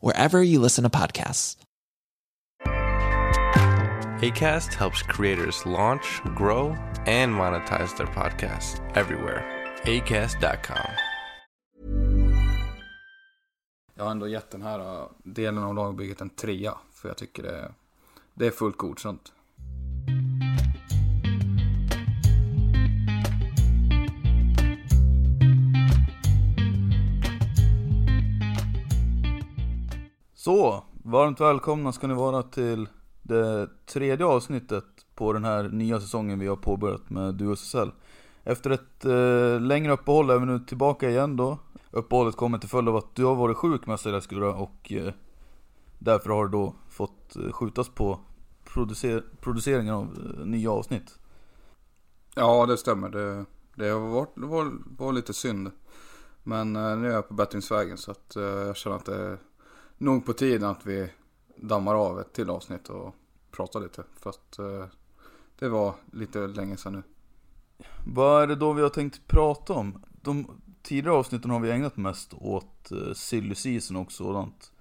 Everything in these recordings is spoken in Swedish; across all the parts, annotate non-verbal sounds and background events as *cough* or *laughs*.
wherever you listen to podcasts. ACAST helps creators launch, grow, and monetize their podcasts everywhere. ACAST.com. Jag har ändå gett den här uh, delen av lagbygget en trea. För jag tycker det, det är fullt godkänt. Så, varmt välkomna ska ni vara till det tredje avsnittet på den här nya säsongen vi har påbörjat med Duo SSL. Efter ett eh, längre uppehåll är vi nu tillbaka igen då. Uppehållet kommer till följd av att du har varit sjuk med Eskilstuna och eh, därför har det då fått eh, skjutas på producer produceringen av eh, nya avsnitt. Ja, det stämmer. Det, det, har varit, det var, var lite synd. Men eh, nu är jag på bättringsvägen så att eh, jag känner att det är nog på tiden att vi dammar av ett till avsnitt och pratar lite. För att eh, det var lite länge sedan nu. Vad är det då vi har tänkt prata om? De tidigare avsnitten har vi ägnat mest åt eh, silly season och sådant.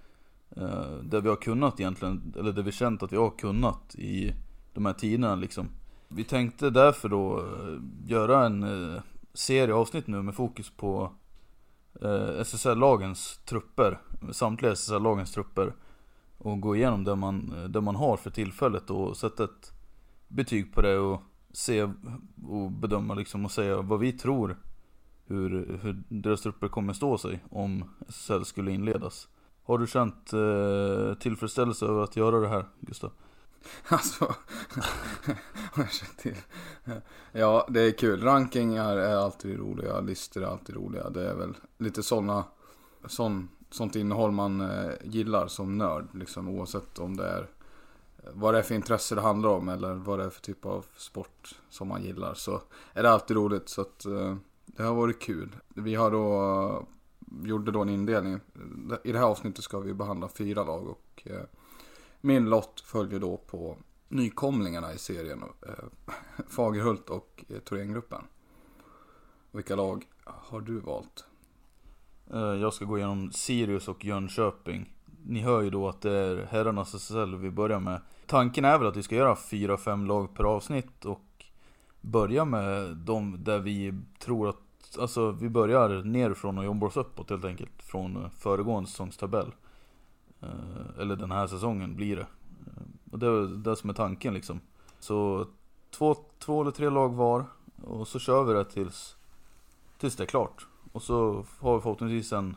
Eh, där vi har kunnat egentligen, eller där vi känt att vi har kunnat i de här tiderna liksom. Vi tänkte därför då eh, göra en eh, serie avsnitt nu med fokus på eh, SSL-lagens trupper. Samtliga SSL-lagens trupper. Och gå igenom det man, det man har för tillfället och sätta ett betyg på det och se och bedöma liksom och säga vad vi tror hur, hur deras trupper kommer stå sig om SSL skulle inledas. Har du känt eh, tillfredsställelse över att göra det här, Gustav? *laughs* Alltså, *laughs* har jag känt till? Ja, det är kul. Rankingar är alltid roliga, listor är alltid roliga. Det är väl lite sådana, sån, sånt innehåll man eh, gillar som nörd. Liksom, oavsett om det är vad det är för intresse det handlar om eller vad det är för typ av sport som man gillar. Så är det alltid roligt. Så att eh, det har varit kul. Vi har då, gjorde då en indelning. I det här avsnittet ska vi behandla fyra lag och eh, min lott följer då på nykomlingarna i serien. Eh, *laughs* Fagerhult och eh, Thorengruppen. Vilka lag har du valt? Eh, jag ska gå igenom Sirius och Jönköping. Ni hör ju då att det är herrarnas SSL vi börjar med. Tanken är väl att vi ska göra 4-5 lag per avsnitt och börja med de där vi tror att, alltså vi börjar nerifrån och jobbar oss uppåt helt enkelt. Från eh, föregående säsongstabell. Eh, eller den här säsongen blir det. Eh, och det är det som är tanken liksom. Så två, två eller tre lag var och så kör vi det tills, tills det är klart. Och så har vi förhoppningsvis en,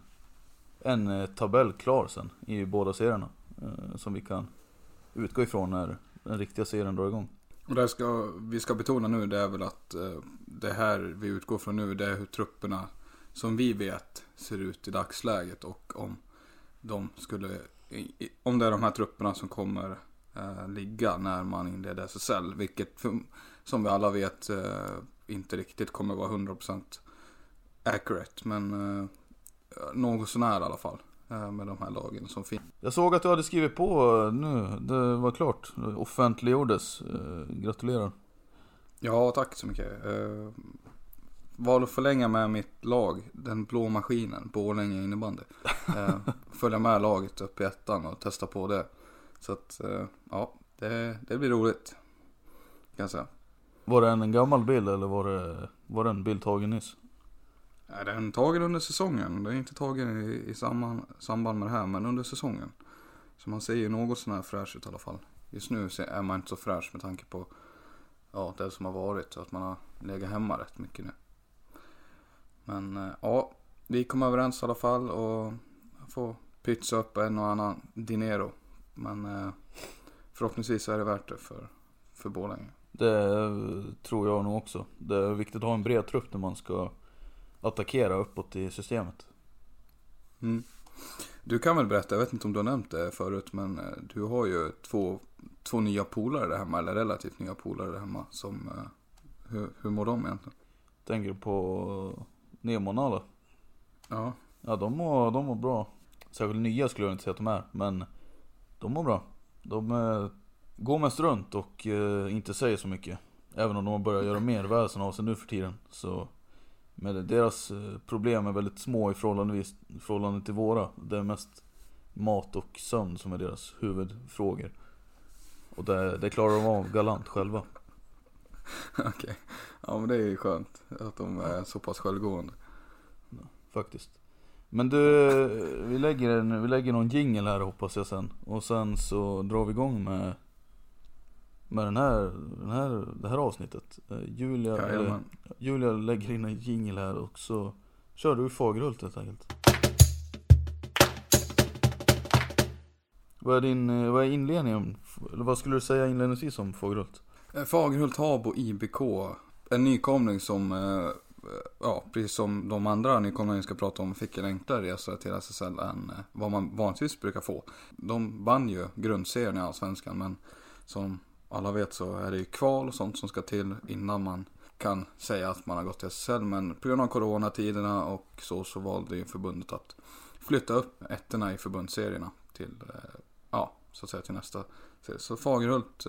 en eh, tabell klar sen i båda serierna. Som vi kan utgå ifrån när den riktiga serien drar igång. Och det ska, vi ska betona nu det är väl att det här vi utgår från nu det är hur trupperna som vi vet ser ut i dagsläget och om de skulle, om det är de här trupperna som kommer eh, ligga när man inleder SSL. Vilket som vi alla vet eh, inte riktigt kommer vara 100% accurate. Men eh, något sånär i alla fall. Eh, med de här lagen som finns. Jag såg att du hade skrivit på eh, nu, det var klart. Det offentliggjordes. Eh, Gratulerar. Ja, tack så mycket. Uh, val att förlänga med mitt lag, den blå maskinen, Borlänge innebandy. Uh, *laughs* följa med laget upp i ettan och testa på det. Så att, uh, ja, det, det blir roligt. kan jag säga. Var det en gammal bild eller var det, var det en bild tagen nyss? Nej, den tagen under säsongen. Den är inte tagen i, i samband, samband med det här, men under säsongen. Så man ser ju något sån här fräsch ut i alla fall. Just nu är man inte så fräsch med tanke på ja, det som har varit. Att man har legat hemma rätt mycket nu. Men eh, ja, vi kom överens i alla fall och får pytsa upp en och annan dinero. Men eh, förhoppningsvis är det värt det för, för Borlänge. Det tror jag nog också. Det är viktigt att ha en bred trupp när man ska attackera uppåt i systemet. Mm. Du kan väl berätta, jag vet inte om du har nämnt det förut, men eh, du har ju två, två nya polare där hemma, eller relativt nya polare där hemma. Som, eh, hur, hur mår de egentligen? Tänker på Nemo och Nala? Ja, Ja de mår, de mår bra. Särskilt nya skulle jag inte säga att de är, men de mår bra. De eh, går mest runt och eh, inte säger så mycket. Även om de har börjat göra mer väsen av sig nu för tiden. Så men deras eh, problem är väldigt små i förhållande, i förhållande till våra. Det är mest mat och sömn som är deras huvudfrågor. Och det, det klarar de av galant själva. *laughs* okej. Ja men det är ju skönt att de är så pass självgående. Faktiskt. Men du, vi lägger, en, vi lägger någon jingle här hoppas jag sen. Och sen så drar vi igång med med den här, den här, det här avsnittet. Eh, Julia, eller. Julia lägger in en jingle här och så kör du Fagerhult helt enkelt. Vad är din, eh, vad är inledningen? Eller vad skulle du säga inledningsvis om Fagerhult? Eh, Fagerhult Habo IBK. En nykomling som, eh, eh, ja precis som de andra nykomlingarna vi ska prata om, fick en enklare resa till SSL än vad man vanligtvis brukar få. De vann ju grundserien i Allsvenskan men som alla vet så är det ju kval och sånt som ska till innan man kan säga att man har gått till SSL. Men på grund av coronatiderna och så, så valde ju förbundet att flytta upp ettorna i förbundsserierna till, ja, så att säga till nästa serie. Så Fagerhult,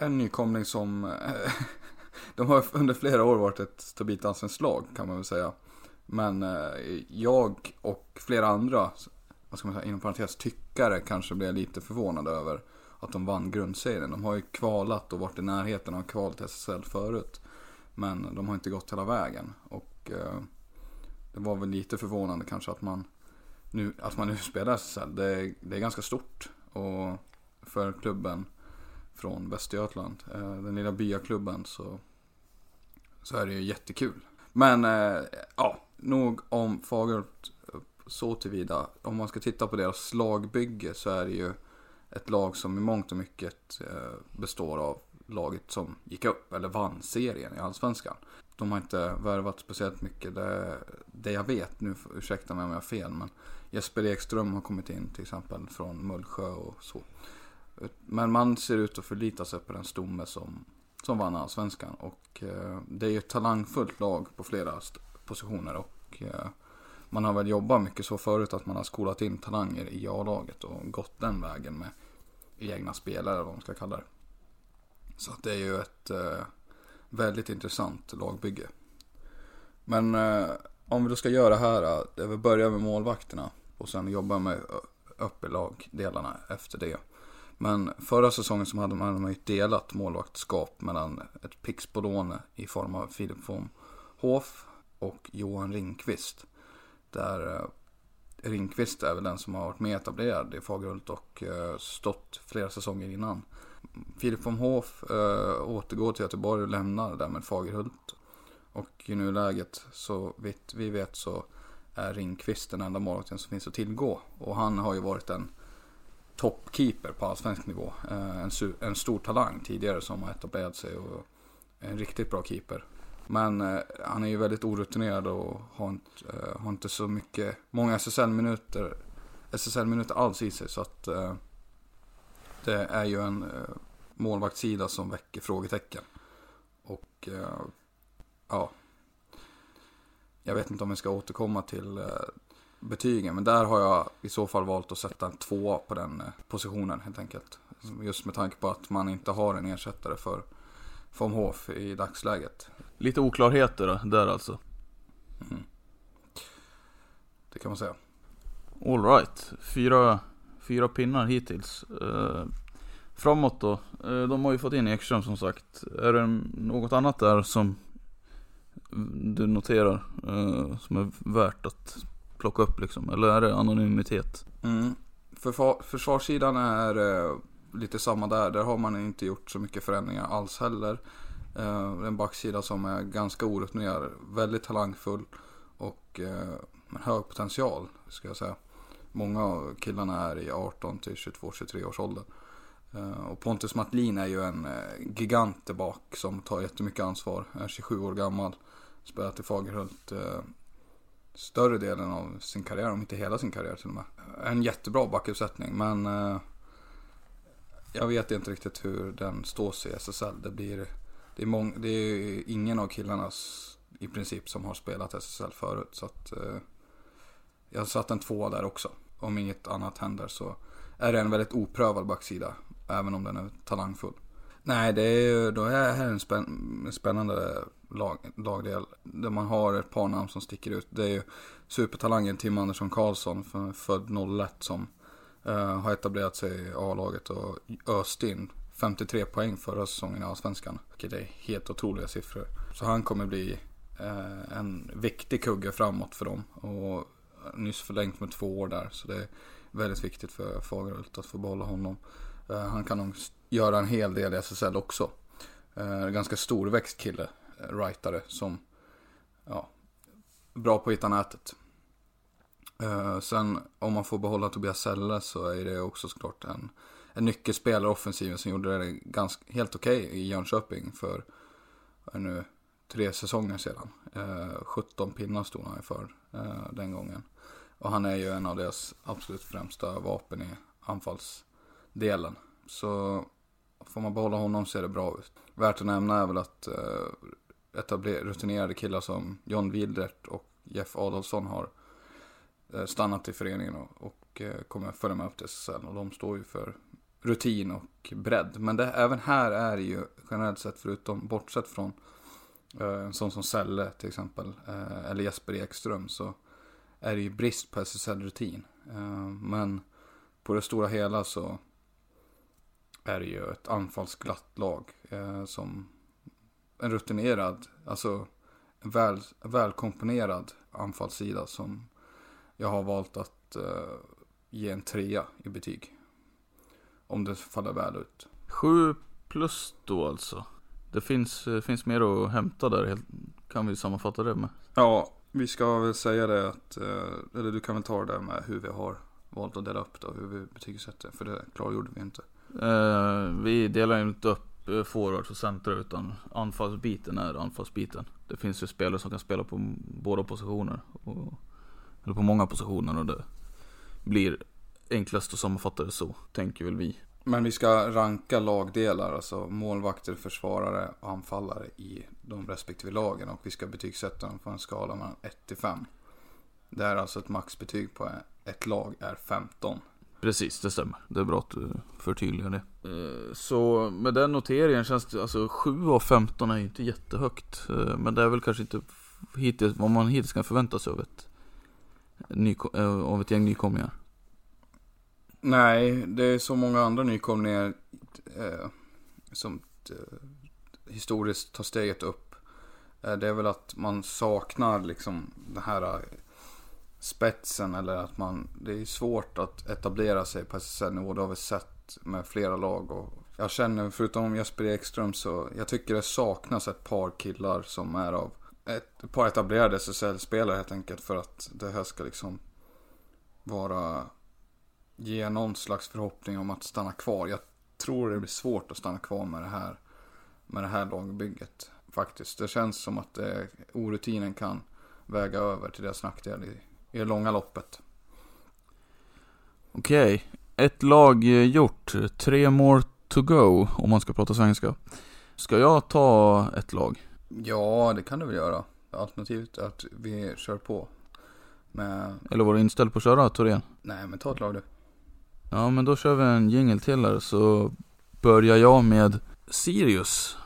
en nykomling som, eh, *laughs* de har under flera år varit ett stabilt allsvenskt lag kan man väl säga. Men eh, jag och flera andra, vad ska man säga, inom parentes tyckare kanske blev lite förvånade över att de vann grundserien. De har ju kvalat och varit i närheten av kval till SSL förut. Men de har inte gått hela vägen. Och eh, det var väl lite förvånande kanske att man nu, att man nu spelar SSL. Det är, det är ganska stort. Och för klubben från Västergötland, eh, den lilla byaklubben, så, så är det ju jättekul. Men eh, ja, nog om Fagerhult eh, så tillvida. Om man ska titta på deras lagbygge så är det ju ett lag som i mångt och mycket består av laget som gick upp eller vann serien i Allsvenskan. De har inte värvat speciellt mycket. Det, det jag vet, nu ursäkta mig om jag har fel, men Jesper Ekström har kommit in till exempel från Mullsjö och så. Men man ser ut att förlita sig på den stomme som, som vann Allsvenskan. Och eh, det är ju ett talangfullt lag på flera positioner. Och eh, man har väl jobbat mycket så förut att man har skolat in talanger i A-laget och gått den vägen med egna spelare, eller vad man ska kalla det. Så att det är ju ett eh, väldigt intressant lagbygge. Men eh, om vi då ska göra här, eh, jag vill börja med målvakterna och sen jobba med upp i lagdelarna efter det. Men förra säsongen så hade man, man ju delat målvaktskap mellan ett Pixbolone i form av Filip von Hof och Johan Ringqvist. Där eh, Ringqvist är väl den som har varit mer etablerad i Fagerhult och eh, stått flera säsonger innan. Filip von Hof eh, återgår till Göteborg och lämnar därmed Fagerhult. Och i nuläget, så vitt vi vet så är Ringqvist den enda målvakten som finns att tillgå. Och han har ju varit en toppkeeper på allsvensk nivå. Eh, en, en, stor talang tidigare som har etablerat sig och en riktigt bra keeper. Men eh, han är ju väldigt orutinerad och har inte, eh, har inte så mycket, många SSL-minuter SSL-minuter alls i sig. Så att eh, det är ju en eh, målvaktssida som väcker frågetecken. Och eh, ja, jag vet inte om vi ska återkomma till eh, betygen. Men där har jag i så fall valt att sätta en tvåa på den eh, positionen helt enkelt. Just med tanke på att man inte har en ersättare för von Hof i dagsläget. Lite oklarheter där alltså. Mm. Det kan man säga. Alright, fyra, fyra pinnar hittills. Uh, Framåt då, eh, de har ju fått in Ekström som sagt. Är det något annat där som du noterar eh, som är värt att plocka upp liksom? Eller är det anonymitet? Mm. Försvarssidan är eh, lite samma där. Där har man inte gjort så mycket förändringar alls heller. Eh, en backsida som är ganska orutinerad, väldigt talangfull och eh, med hög potential ska jag säga. Många av killarna är i 18 till 22-23 års ålder. Eh, och Pontus Matlin är ju en eh, gigant där bak som tar jättemycket ansvar. Är 27 år gammal. Spelat i Fagerhult eh, större delen av sin karriär, om inte hela sin karriär till och med. En jättebra backuppsättning men eh, jag vet inte riktigt hur den står sig i SSL. Det, blir, det, är mång, det är ingen av killarna i princip som har spelat SSL förut. Så att, eh, jag har satt en tvåa där också. Om inget annat händer så är det en väldigt oprövad backsida. Även om den är talangfull. Nej, det är ju, då är det en spänn, spännande lag, lagdel. Där man har ett par namn som sticker ut. Det är ju supertalangen Tim Andersson Karlsson, född 01 som eh, har etablerat sig i A-laget och öst in 53 poäng förra säsongen i Allsvenskan. Vilket är helt otroliga siffror. Så han kommer bli eh, en viktig kugge framåt för dem. Och nyss förlängt med två år där. Så det är väldigt viktigt för Fagerhult att få behålla honom. Eh, han kan nog göra en hel del i SSL också. Uh, ganska storväxt kille, writare rightare, som ja, bra på att hitta nätet. Eh, sen om man får behålla Tobias Selle så är det också såklart en, en nyckelspelare offensiven som gjorde det ganska, helt okej okay i Jönköping för nu, tre säsonger sedan. Eh, 17 pinnar stod han för eh, den gången. Och han är ju en av deras absolut främsta vapen i anfallsdelen. Så får man behålla honom ser det bra ut. Värt att nämna är väl att rutinerade killar som John Wildert och Jeff Adolfsson har eh, stannat i föreningen och, och eh, kommer följa med upp till SSL. Och de står ju för rutin och bredd. Men det, även här är det ju generellt sett förutom, bortsett från eh, en sån som Selle till exempel, eller Jesper Ekström, så är det ju brist på SSL-rutin. Men på det stora hela så är det ju ett anfallsglatt lag. Som en rutinerad, alltså en väl, välkomponerad anfallssida som jag har valt att eh, ge en trea i betyg. Om det faller väl ut. Sju plus då alltså? Det finns, eh, finns mer att hämta där, kan vi sammanfatta det med? Ja, vi ska väl säga det att, eh, eller du kan väl ta det där med hur vi har valt att dela upp det och hur vi betygsätter, för det klargjorde vi inte. Eh, vi delar inte upp eh, forwards och center utan anfallsbiten är anfallsbiten. Det finns ju spelare som kan spela på båda positioner. Och, eller på många positioner och det blir enklast att sammanfatta det så, tänker väl vi. Men vi ska ranka lagdelar, alltså målvakter, försvarare och anfallare i de respektive lagen. Och vi ska betygsätta dem på en skala mellan 1 till 5. Det är alltså ett maxbetyg på ett lag är 15. Precis, det stämmer. Det är bra att du förtydligar det. Eh, så med den noteringen känns det, alltså 7 av 15 är ju inte jättehögt. Eh, men det är väl kanske inte hittills, vad man hittills kan förvänta sig av ett, eh, av ett gäng nykomlingar. Nej, det är så många andra nykomlingar eh, som eh, historiskt tar steget upp. Eh, det är väl att man saknar liksom det här spetsen eller att man, det är svårt att etablera sig på SSL-nivå. Det har vi sett med flera lag och jag känner, förutom Jesper Ekström så, jag tycker det saknas ett par killar som är av, ett par etablerade SSL-spelare helt enkelt för att det här ska liksom vara, ge någon slags förhoppning om att stanna kvar. Jag tror det blir svårt att stanna kvar med det här, med det här lagbygget faktiskt. Det känns som att eh, det, orutinen kan väga över till deras nackdel i, i det långa loppet. Okej, okay. ett lag gjort. Tre more to go, om man ska prata svenska. Ska jag ta ett lag? Ja, det kan du väl göra. Alternativt att vi kör på. Med... Eller var du inställd på att köra Torén? Nej, men ta ett lag du. Ja, men då kör vi en jingel till här så börjar jag med Sirius.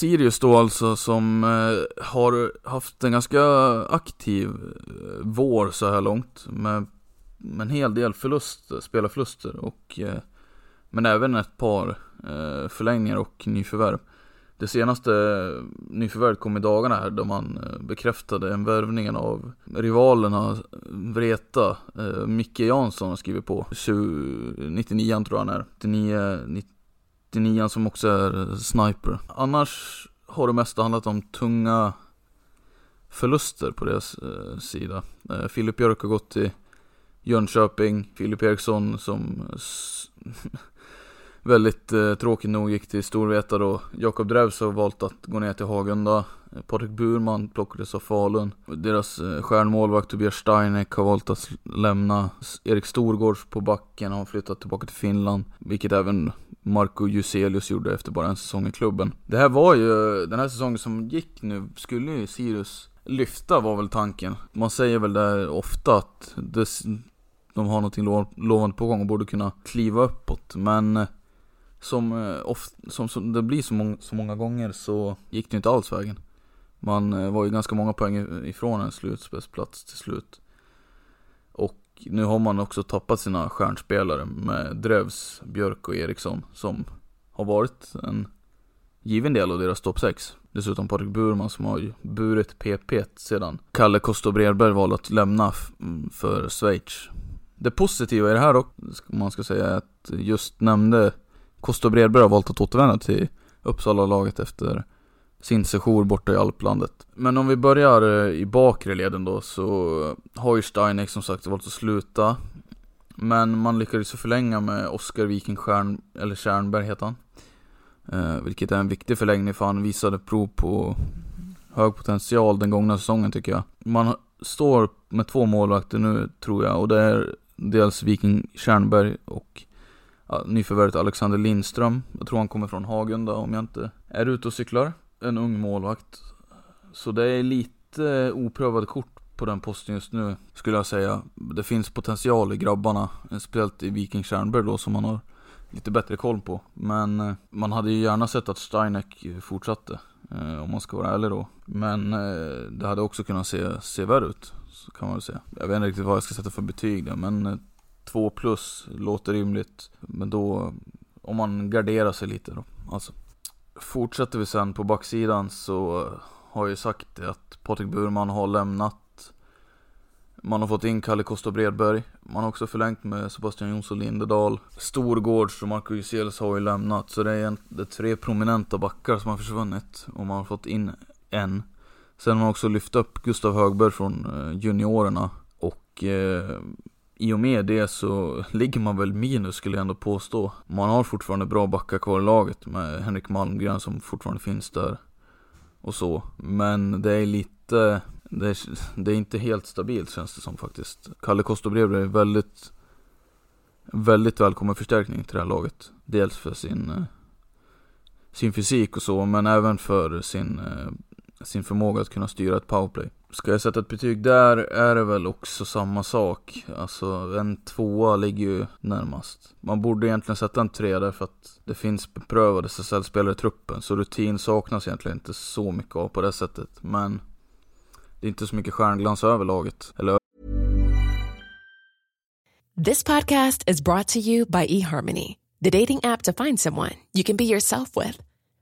Sirius då alltså som eh, har haft en ganska aktiv eh, vår så här långt med en hel del förluster, spelarförluster och eh, men även ett par eh, förlängningar och nyförvärv. Det senaste eh, nyförvärvet kom i dagarna här då man eh, bekräftade en värvningen av rivalerna Vreta. Eh, Micke Jansson har skrivit på. 99 tror jag han är. 99, 99 som också är eh, sniper. Annars har det mesta handlat om tunga förluster på deras eh, sida. Eh, Filip Björk har gått till Jönköping. Filip Eriksson som *laughs* väldigt eh, tråkigt nog gick till Storvreta då. Jakob Drevs har valt att gå ner till Hagunda. Patrik Burman plockades av Falun. Deras eh, stjärnmålvakt Tobias Steinek har valt att lämna. Erik Storgårds på backen har flyttat tillbaka till Finland. Vilket även Marco Juselius gjorde efter bara en säsong i klubben. Det här var ju, den här säsongen som gick nu, skulle ju Sirius lyfta var väl tanken. Man säger väl där ofta att det, de har någonting lovande på gång och borde kunna kliva uppåt. Men eh, som, eh, of, som, som det blir så många, så många gånger så gick det inte alls vägen. Man eh, var ju ganska många poäng ifrån en slutspelsplats till slut. Och nu har man också tappat sina stjärnspelare med Drevs, Björk och Eriksson som har varit en given del av deras topp 6. Dessutom Patrik Burman som har ju burit PP sedan Kalle Kosto Bredberg valde att lämna för Schweiz. Det positiva i det här dock, man ska säga, är att just nämnde Kosta Bredberg har valt att återvända till Uppsala-laget efter sin sejour borta i alplandet. Men om vi börjar eh, i bakre leden då så har ju Steinek som sagt valt att sluta. Men man lyckades förlänga med Oskar Viking Stjärn, eller Stjärnberg heter han. Eh, vilket är en viktig förlängning för han visade prov på hög potential den gångna säsongen tycker jag. Man står med två målvakter nu tror jag och det är dels Viking Stjärnberg och ja, nyförvärvet Alexander Lindström. Jag tror han kommer från Hagunda om jag inte är ute och cyklar. En ung målvakt. Så det är lite oprövade kort på den posten just nu skulle jag säga. Det finns potential i grabbarna, speciellt i Viking Stjernberg då som man har lite bättre koll på. Men eh, man hade ju gärna sett att Steinek fortsatte. Eh, om man ska vara ärlig då. Men eh, det hade också kunnat se, se värre ut. Så kan man väl säga. Jag vet inte riktigt vad jag ska sätta för betyg där. Men 2 plus låter rimligt. Men då, om man garderar sig lite då. Alltså. Fortsätter vi sen på backsidan så har jag ju sagt att Patrik Burman har lämnat man har fått in Kalle Kosta Bredberg. Man har också förlängt med Sebastian Jonsson Lindedal. Storgårds och Marco Juselius har ju lämnat. Så det är, en, det är tre prominenta backar som har försvunnit. Och man har fått in en. Sen har man också lyft upp Gustav Högberg från eh, juniorerna. Och eh, i och med det så *laughs* ligger man väl minus skulle jag ändå påstå. Man har fortfarande bra backar kvar i laget med Henrik Malmgren som fortfarande finns där. Och så. Men det är lite det är, *laughs* det är inte helt stabilt känns det som faktiskt. Kalle Kostobrev är väldigt, väldigt välkommen förstärkning till det här laget. Dels för sin, eh, sin fysik och så, men även för sin, eh, sin förmåga att kunna styra ett powerplay. Ska jag sätta ett betyg där är det väl också samma sak. Alltså en tvåa ligger ju närmast. Man borde egentligen sätta en trea därför att det finns beprövade SSL-spelare i truppen. Så rutin saknas egentligen inte så mycket av på det sättet. Men det är inte så mycket stjärnglans över laget. Eller... This podcast is brought to you by eHarmony, the dating app to find someone you can be yourself with.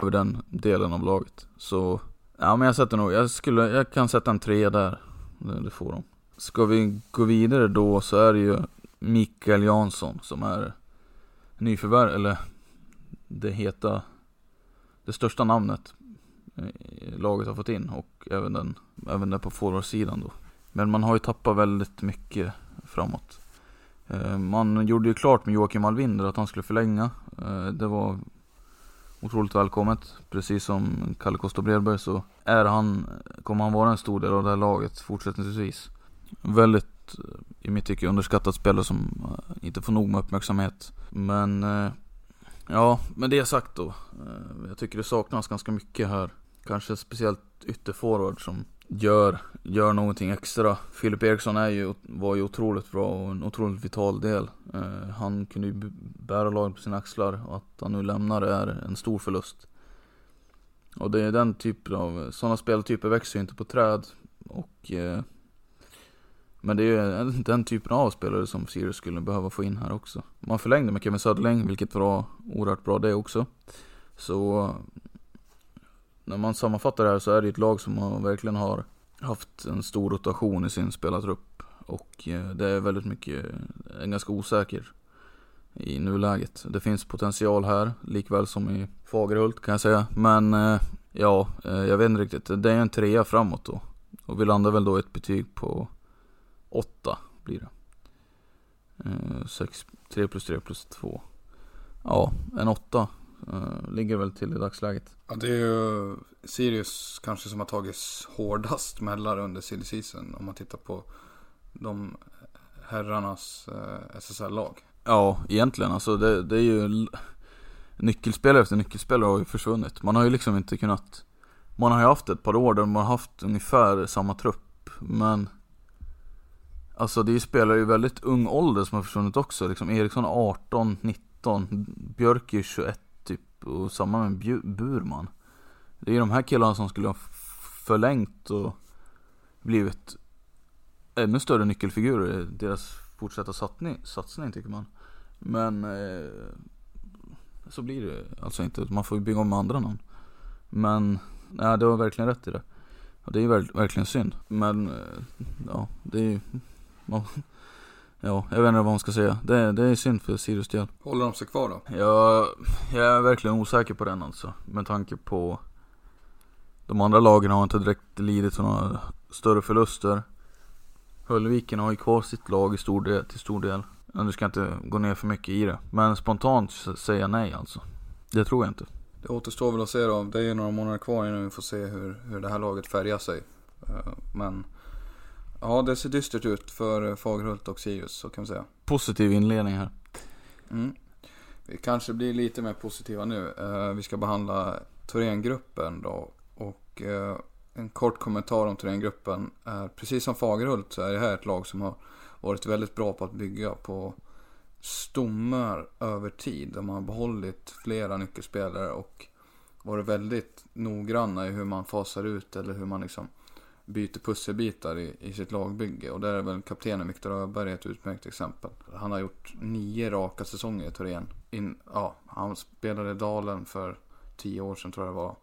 Över den delen av laget. Så, ja men jag sätter nog, jag skulle, jag kan sätta en tre där. Det, det får de. Ska vi gå vidare då så är det ju Mikael Jansson som är nyförvärv, eller det heta, det största namnet laget har fått in och även den, även där på forwardsidan då. Men man har ju tappat väldigt mycket framåt. Eh, man gjorde ju klart med Joakim Alvinder att han skulle förlänga. Eh, det var otroligt välkommet. Precis som Kalle Kosta Bredberg så är han, kommer han vara en stor del av det här laget fortsättningsvis. Väldigt, eh, i mitt tycke, underskattad spelare som eh, inte får nog med uppmärksamhet. Men eh, Ja, med det sagt då. Jag tycker det saknas ganska mycket här. Kanske speciellt ytterforward som gör, gör någonting extra. Filip Eriksson är ju, var ju otroligt bra och en otroligt vital del. Eh, han kunde ju bära laget på sina axlar och att han nu lämnar är en stor förlust. Och det är den typen av, sådana speltyper växer ju inte på träd. Och eh, men det är ju den typen av spelare som Sirius skulle behöva få in här också. Man förlängde med Kevin Söderling, vilket var oerhört bra det också. Så när man sammanfattar det här så är det ett lag som verkligen har haft en stor rotation i sin spelartrupp. Och eh, det är väldigt mycket, eh, ganska osäker i nuläget. Det finns potential här, likväl som i Fagerhult kan jag säga. Men eh, ja, jag vet inte riktigt. Det är en trea framåt då. Och vi landar väl då ett betyg på 8 blir det. 6, 3 plus 3 plus 2. Ja, en åtta eh, ligger väl till i dagsläget. Ja, det är ju Sirius kanske som har tagits hårdast mellan under silly season. Om man tittar på de herrarnas eh, SSL-lag. Ja, egentligen. Alltså det, det är ju nyckelspelare efter nyckelspelare har ju försvunnit. Man har ju liksom inte kunnat Man har ju haft ett par år där man har haft ungefär samma trupp. Men Alltså det är ju spelare i väldigt ung ålder som har försvunnit också. Liksom Eriksson 18, 19, Björk är 21 typ. Och samma med Burman. Det är ju de här killarna som skulle ha förlängt och blivit ännu större nyckelfigurer i deras fortsatta satsning, satsning tycker man. Men eh, så blir det alltså inte. Man får ju bygga om med andra namn. Men, nej du har verkligen rätt i det. Och det är ju verkligen synd. Men, eh, ja, det är ju ja, jag vet inte vad man ska säga. Det, det är synd för Sirius del. Håller de sig kvar då? Jag, jag är verkligen osäker på den alltså. Med tanke på de andra lagen har inte direkt lidit några större förluster. Höllviken har ju kvar sitt lag i stor del, till stor del. Nu ska jag inte gå ner för mycket i det. Men spontant säger jag nej alltså. Det tror jag inte. Det återstår väl att se då. Det är ju några månader kvar innan vi får se hur, hur det här laget färgar sig. Eh, men Ja, det ser dystert ut för Fagerhult och Sirius, så kan vi säga. Positiv inledning här. Mm. Vi kanske blir lite mer positiva nu. Uh, vi ska behandla Thorengruppen då. Och uh, en kort kommentar om Thorengruppen. Precis som Fagerhult så är det här ett lag som har varit väldigt bra på att bygga på stommar över tid. De har behållit flera nyckelspelare och varit väldigt noggranna i hur man fasar ut eller hur man liksom byter pusselbitar i, i sitt lagbygge. Och där är väl kaptenen Viktor Öberg ett utmärkt exempel. Han har gjort nio raka säsonger i Torén. In, ja, han spelade i Dalen för tio år sedan tror jag det var.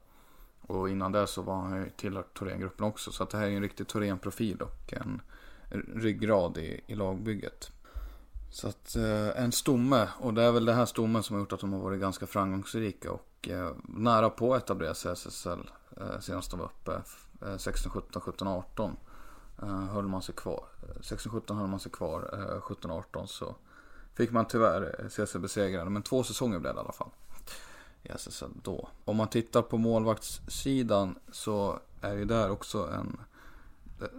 Och innan det så var han ju tillhört Thorengruppen också. Så att det här är en riktig Thorén-profil och en ryggrad i, i lagbygget. Så att eh, en stomme, och det är väl det här stommen som har gjort att de har varit ganska framgångsrika och eh, nära på att etablera sig i SSL Eh, senast de var uppe. 16, 17, 17, 18 höll man sig kvar. Eh, 16, 17 höll man sig kvar. Eh, 17, 18 så fick man tyvärr se sig besegrade. Men två säsonger blev det i alla fall. I SSL då. Om man tittar på målvaktssidan så är ju där också en,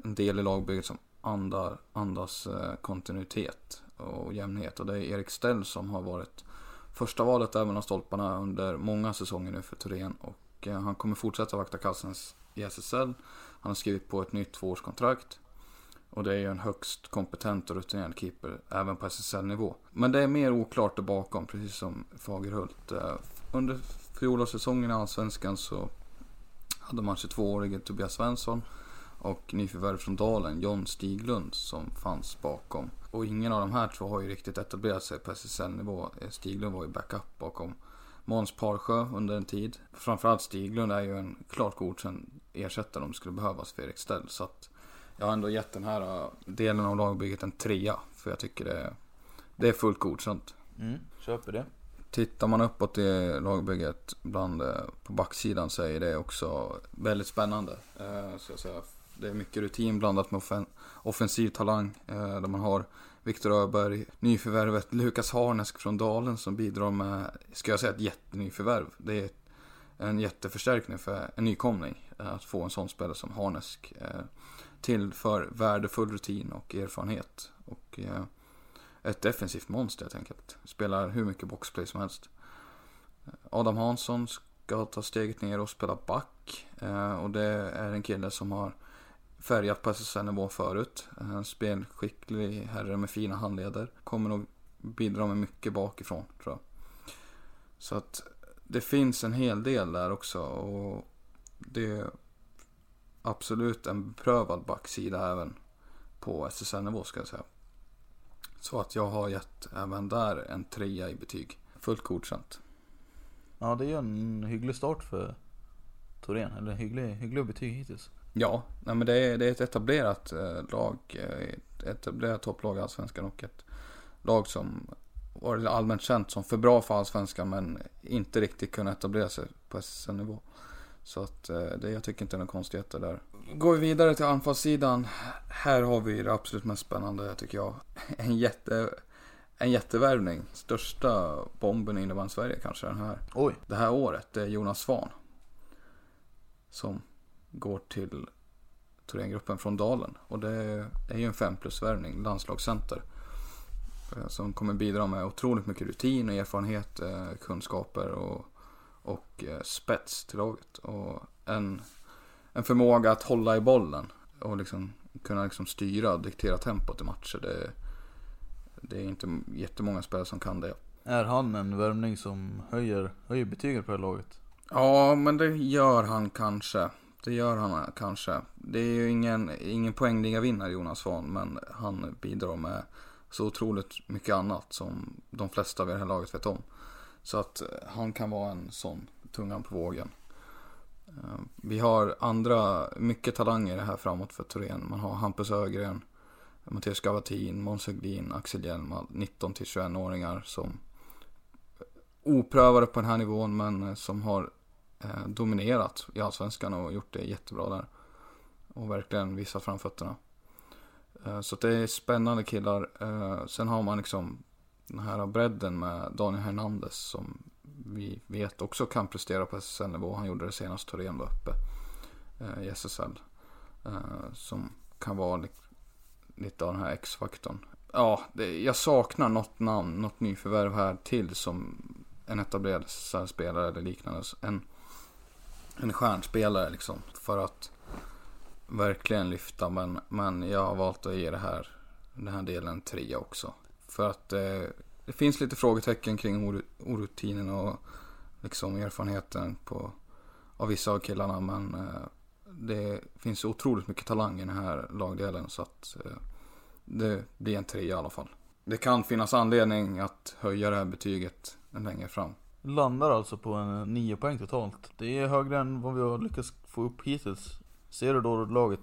en del i lagbygget som andar, andas eh, kontinuitet och jämnhet. Och det är Erik Stell som har varit första valet där mellan stolparna under många säsonger nu för Turen. Och och eh, han kommer fortsätta vakta kassan i SSL. Han har skrivit på ett nytt tvåårskontrakt. Och det är ju en högst kompetent och rutinerad keeper även på SSL-nivå. Men det är mer oklart där bakom, precis som Fagerhult. Eh. Under fjolårssäsongen i Allsvenskan så hade man 22-årige Tobias Svensson och nyförvärv från Dalen, John Stiglund, som fanns bakom. Och ingen av de här två har ju riktigt etablerat sig på SSL-nivå. Stiglund var ju backup bakom Måns Parsjö under en tid. Framförallt Stiglund är ju en klart godkänd ersättare om det skulle behövas för Erik Stell. Så att jag har ändå gett den här äh, delen av lagbygget en trea. För jag tycker det är, det är fullt godkänt. Mm, köper det. tittar man uppåt i lagbygget bland, eh, på backsidan så är det också väldigt spännande. Eh, så jag säga. Det är mycket rutin blandat med offen, offensiv talang. Där man har Viktor Öberg, nyförvärvet Lukas Harnesk från Dalen som bidrar med, ska jag säga, ett jättenyförvärv. Det är en jätteförstärkning för en nykomling. Eh, att få en sån spelare som Harnesk. Eh, till för värdefull rutin och erfarenhet. Och eh, ett defensivt monster helt enkelt. Spelar hur mycket boxplay som helst. Adam Hansson ska ta steget ner och spela back. Och det är en kille som har färgat på SSN-nivå förut. En spelskicklig herre med fina handleder. Kommer nog bidra med mycket bakifrån tror jag. Så att det finns en hel del där också. Och det är absolut en beprövad backsida även på SSN-nivå ska jag säga. Så att jag har gett även där en trea i betyg. Fullt godkänt. Ja, det är ju en hygglig start för Torén. Eller hygglig, hygglig betyg hittills. Ja, nej men det är, det är ett etablerat eh, lag. eh, Ett etablerat topplag i Allsvenskan och ett lag som varit allmänt känt som för bra för Allsvenskan men inte riktigt kunnat etablera sig på SSN-nivå. Så att eh, det, jag tycker inte det är några konstigheter där. Går vi vidare till anfallssidan. Här har vi det absolut mest spännande tycker jag. *laughs* En jätte... En jättevärvning. Största bomben i Sverige kanske den här. Oj. Det här året. Det är Jonas Svahn. Som går till Thorengruppen från Dalen. Och det är ju en 5 plus värvning, landslagscenter. eh, Som kommer bidra med otroligt mycket rutin och erfarenhet, eh, kunskaper och, och eh, spets till laget. Och en, en förmåga att hålla i bollen och liksom kunna liksom styra och diktera tempot i matcher. Det, det är inte jättemånga spelare som kan det. Är han en värvning som höjer, höjer betyget på det här laget? Ja, men det gör han kanske. Det gör han eh, kanske. Det är ju ingen, ingen poängliga vinnare Jonas Svahn, men han bidrar med så otroligt mycket annat som de flesta vid det här laget vet om. Så att eh, han kan vara en sån tungan på vågen. Eh, vi har andra, mycket talanger här framåt för Torén. Man har Hampus Ögren, Mattias Gavatin, Måns Höglin, Axel Hjelm, 19 till 21-åringar som oprövade på den här nivån men som har Eh, dominerat i Allsvenskan och gjort det jättebra där. Och verkligen visat framfötterna. Eh, så det är spännande killar. Eh, sen har man liksom den här bredden med Daniel Hernandez som vi vet också kan prestera på SSL-nivå. Han gjorde det senast Torén var uppe eh, i SSL. Eh, som kan vara li- lite av den här X-faktorn. Ja, det, jag saknar något namn, något nyförvärv här till som en etablerad SSL-spelare eller liknande. En, en stjärnspelare liksom. För att verkligen lyfta. Men, men jag har valt att ge det här, den här delen en trea också. För att eh, det finns lite frågetecken kring or- orutinen och liksom erfarenheten på, av vissa av killarna. Men eh, det finns otroligt mycket talang i den här lagdelen. Så att eh, det blir en trea i alla fall. Det kan finnas anledning att höja det här betyget längre fram. Landar alltså på en 9 poäng totalt. Det är högre än vad vi har lyckats få upp hittills. Ser du då laget,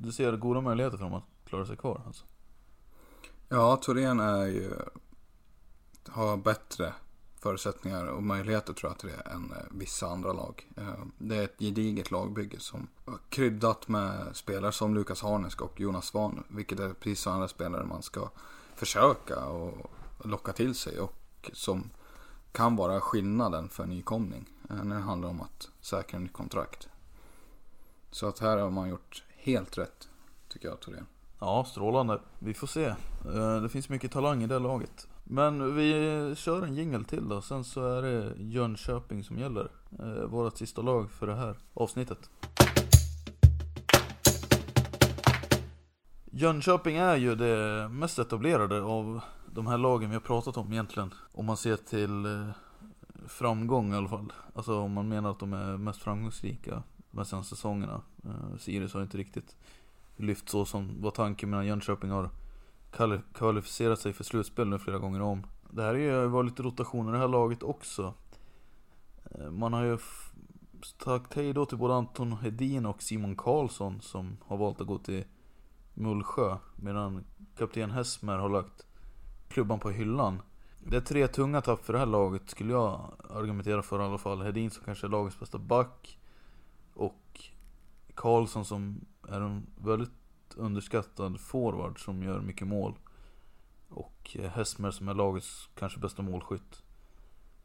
du ser goda möjligheter för dem att klara sig kvar alltså? Ja, Torén är ju, har bättre förutsättningar och möjligheter tror jag till det än eh, vissa andra lag. Eh, det är ett gediget lagbygge som är kryddat med spelare som Lukas Harnesk och Jonas Svahn. Vilket är precis sådana spelare man ska försöka och locka till sig och som kan vara skillnaden för nykomling. Eh, när det handlar om att säkra nytt kontrakt. Så att här har man gjort helt rätt, tycker jag, Torén. Ja, strålande. Vi får se. Eh, det finns mycket talang i det laget. Men vi kör en jingel till då, sen så är det Jönköping som gäller. Eh, vårat sista lag för det här avsnittet. Jönköping är ju det mest etablerade av de här lagen vi har pratat om egentligen. Om man ser till eh, framgång i alla fall. Alltså om man menar att de är mest framgångsrika de här senaste säsongerna. Eh, Sirius har inte riktigt lyft så som var tanken medan Jönköping har kvalificerat sig för slutspel nu flera gånger om. Det här är ju varit lite rotationer i det här laget också. Eh, Man har ju sagt hej då till både Anton Hedin och Simon Karlsson som har valt att gå till Mullsjö. Medan kapten Hesmer har lagt klubban på hyllan. Det är tre tunga tapp för det här laget skulle jag argumentera för i alla fall. Hedin som kanske är lagets bästa back. Och Karlsson som är en väldigt underskattad forward som gör mycket mål. Och Hesmer som är lagets kanske bästa målskytt.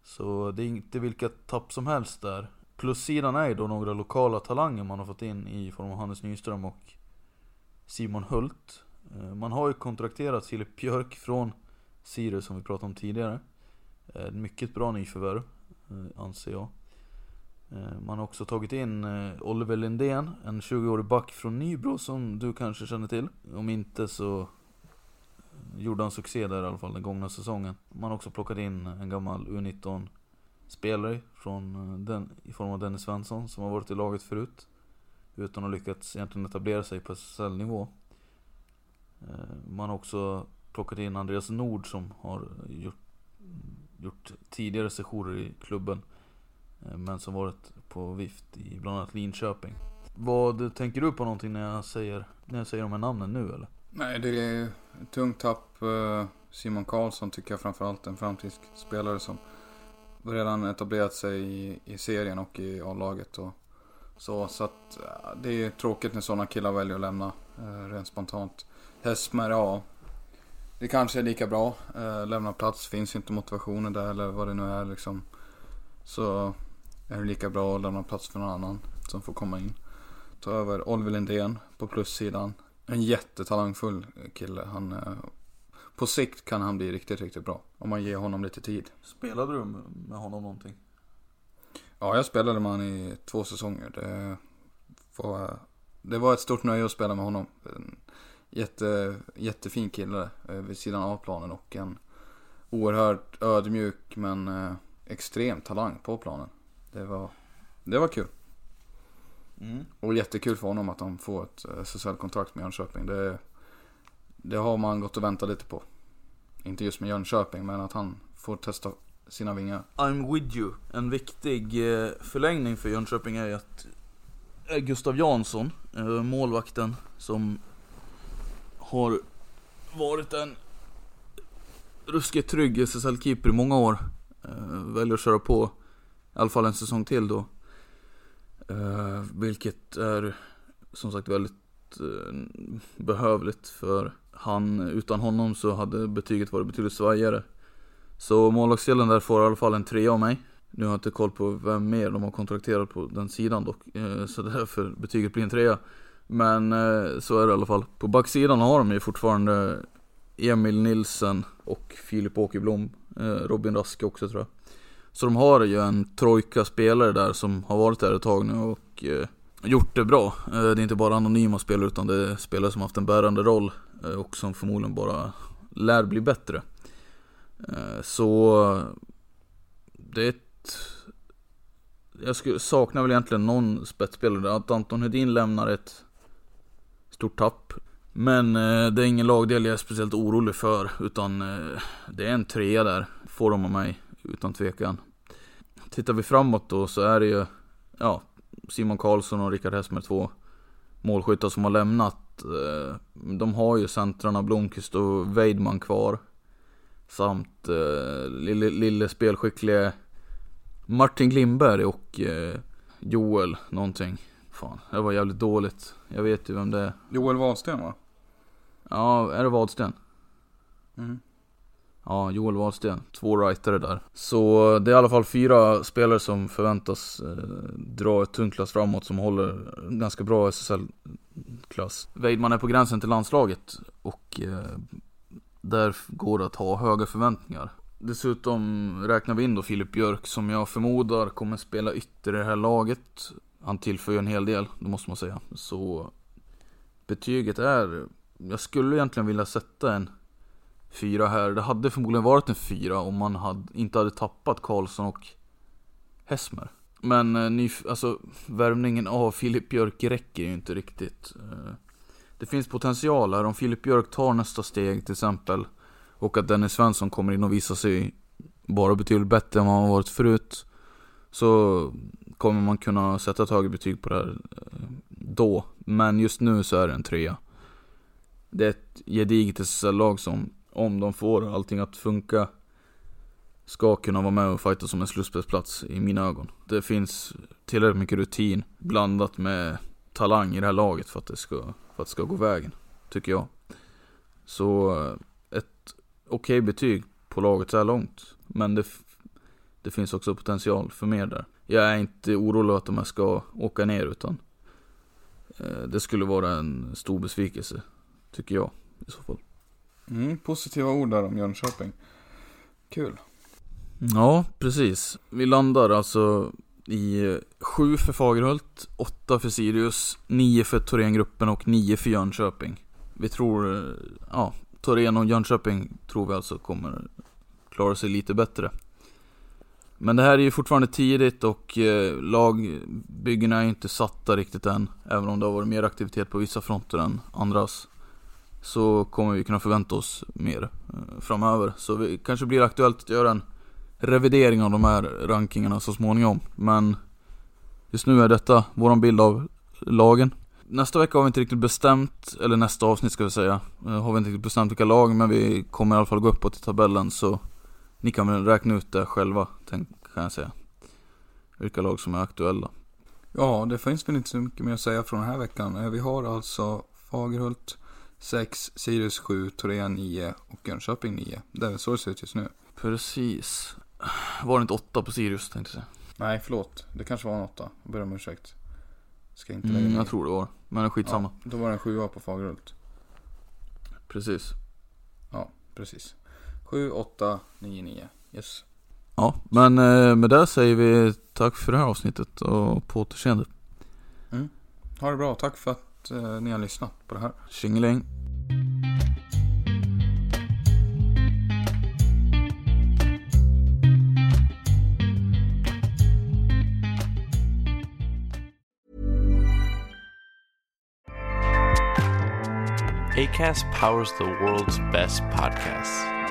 Så det är inte vilka tapp som helst där. Plussidan är ju då några lokala talanger man har fått in i form av Hannes Nyström och Simon Hult. Eh, man har ju kontrakterat Filip Björk från Sirius som vi pratade om tidigare. Eh, mycket bra nyförvärv, eh, anser jag. Eh, man har också tagit in eh, Oliver Lindén, en 20-årig back från Nybro som du kanske känner till. Om inte så eh, gjorde han succé där i alla fall den gångna säsongen. Man har också plockat in en gammal U19 spelare från den, i form av Dennis Svensson som har varit i laget förut. Utan att lyckats egentligen etablera sig på SSL-nivå. Man har också plockat in Andreas Nord som har gjort, gjort tidigare sessioner i klubben. Eh, men som varit på vift i bland annat Linköping. Vad tänker du på någonting när jag säger, när jag säger de här namnen nu eller? Nej, det är ett tungt tapp. Eh, Simon Karlsson tycker jag framförallt en framtidsspelare som redan etablerat sig i, i serien och i A-laget. Och så, så att eh, det är tråkigt när sådana killar väljer att lämna rent spontant. Hesmer, ja. Det kanske är lika bra. Eh, lämna plats, finns inte motivationen där eller vad det nu är liksom. Så är det lika bra att lämna plats för någon annan som får komma in. Ta över Oliver Lindén på plussidan. En jättetalangfull kille. Han, eh, på sikt kan han bli riktigt, riktigt bra. Om man ger honom lite tid. Spelade du med honom någonting? Ja, jag spelade med honom i två säsonger. Det var, det var ett stort nöje att spela med honom. Jätte, jättefin kille eh, vid sidan av planen och en oerhört ödmjuk men eh, extrem talang på planen. Det var, det var kul. Mm. Och jättekul för honom att han får ett eh, SSL-kontrakt med Jönköping. Det, det har man gått och väntat lite på. Inte just med Jönköping, men att han får testa sina vingar. I'm with you. En viktig förlängning för Jönköping är att Gustav Jansson, målvakten som har varit en ruskigt trygg SSL-keeper i många år. Uh, väljer att köra på i alla fall en säsong till då. Uh, vilket är som sagt väldigt uh, behövligt för han, utan honom så hade betyget varit betydligt svajigare. Så målvaktsdelen där får i alla fall en trea av mig. Nu har jag inte koll på vem mer de har kontrakterat på den sidan dock. Så därför betyget blir en trea. Men eh, så är det i alla fall. På backsidan har de ju fortfarande Emil Nilsen och Filip Åkerblom. Eh, Robin Raske också tror jag. Så de har ju en trojka spelare där som har varit där ett tag nu och eh, gjort det bra. Eh, det är inte bara anonyma spelare utan det är spelare som haft en bärande roll eh, och som förmodligen bara lär bli bättre. Eh, så det är ett... Jag saknar väl egentligen någon spetsspelare. Att Anton Hedin lämnar ett stort tapp. Men eh, det är ingen lagdel jag är speciellt orolig för, utan eh, det är en trea där, får de av mig, utan tvekan. Tittar vi framåt då så är det ju, ja, Simon Karlsson och Rickard Hessmer två målskyttar som har lämnat. Eh, de har ju centrarna Blomqvist och Weidman kvar. Samt eh, lille, lille spelskicklige Martin Glimberg och eh, Joel någonting. Fan, det var jävligt dåligt. Jag vet ju vem det är. Joel Wahlsten va? Ja, är det Wadsten? Mm. Ja, Joel Wahlsten. Två rightare där. Så det är i alla fall fyra spelare som förväntas eh, dra ett tungt klass framåt som håller ganska bra SSL-klass. Weidman är på gränsen till landslaget och eh, där går det att ha höga förväntningar. Dessutom räknar vi in då Filip Björk som jag förmodar kommer spela ytter i det här laget han tillför ju en hel del, det måste man säga. Så betyget är, jag skulle egentligen vilja sätta en fyra här. Det hade förmodligen varit en fyra om man hade, inte hade tappat Karlsson och Hesmer. Men eh, ny, alltså, värvningen av Filip Björk räcker ju inte riktigt. Eh, det finns potential här om Filip Björk tar nästa steg till exempel. Och att Dennis Svensson kommer in och visar sig bara betydligt bättre än vad han varit förut. Så kommer man kunna sätta ett högre betyg på det här eh, då. Men just nu så är det en trea. Det är ett gediget SSL-lag som, om de får allting att funka ska kunna vara med och fighta som en slutspelsplats i mina ögon. Det finns tillräckligt mycket rutin blandat med talang i det här laget för att det ska, för att det ska gå vägen, tycker jag. Så eh, ett okej okay betyg på laget så här långt. Men det, det finns också potential för mer där. Jag är inte orolig att de ska åka ner utan eh, det skulle vara en stor besvikelse, tycker jag i så fall. Mm, positiva ord där om Jönköping. Kul. Ja, precis. Vi landar alltså i sju för Fagerhult, åtta för Sirius, nio för Thorengruppen och nio för Jönköping. Vi tror, eh, ja, Thorén och Jönköping tror vi alltså kommer klara sig lite bättre. Men det här är ju fortfarande tidigt och eh, lagbyggena är inte satta riktigt än. Även om det har varit mer aktivitet på vissa fronter än andras. Så kommer vi kunna förvänta oss mer eh, framöver. Så det kanske blir aktuellt att göra en revidering av de här rankingarna så småningom. Men just nu är detta våran bild av lagen. Nästa vecka har vi inte riktigt bestämt, eller nästa avsnitt ska vi säga, eh, har vi inte riktigt bestämt vilka lag, men vi kommer i alla fall gå uppåt i tabellen så ni kan väl räkna ut det själva, kan jag säga. Vilka lag som är aktuella. Ja, det finns väl inte så mycket mer att säga från den här veckan. Eh, vi har alltså Fagerhult 6, Sirius 7, Torén 9 och Jönköping 9. Det är väl så det ser ut just nu. Precis. Var det inte 8 på Sirius tänkte jag säga. Nej, förlåt. Det kanske var en 8. Jag ber om ursäkt. Ska inte lägga mm, Jag tror det var. Men skitsamma. Ja, då var det en 7 på Fagerhult. Precis. Ja, precis. 7, 8, 9, 9. Yes. Ja, men eh, med det säger vi tack för det här avsnittet och på återseende. Mm. Ha det bra. Tack för att eh, ni har lyssnat på det här. Tjingeling. ACAST powers the world's best podcasts.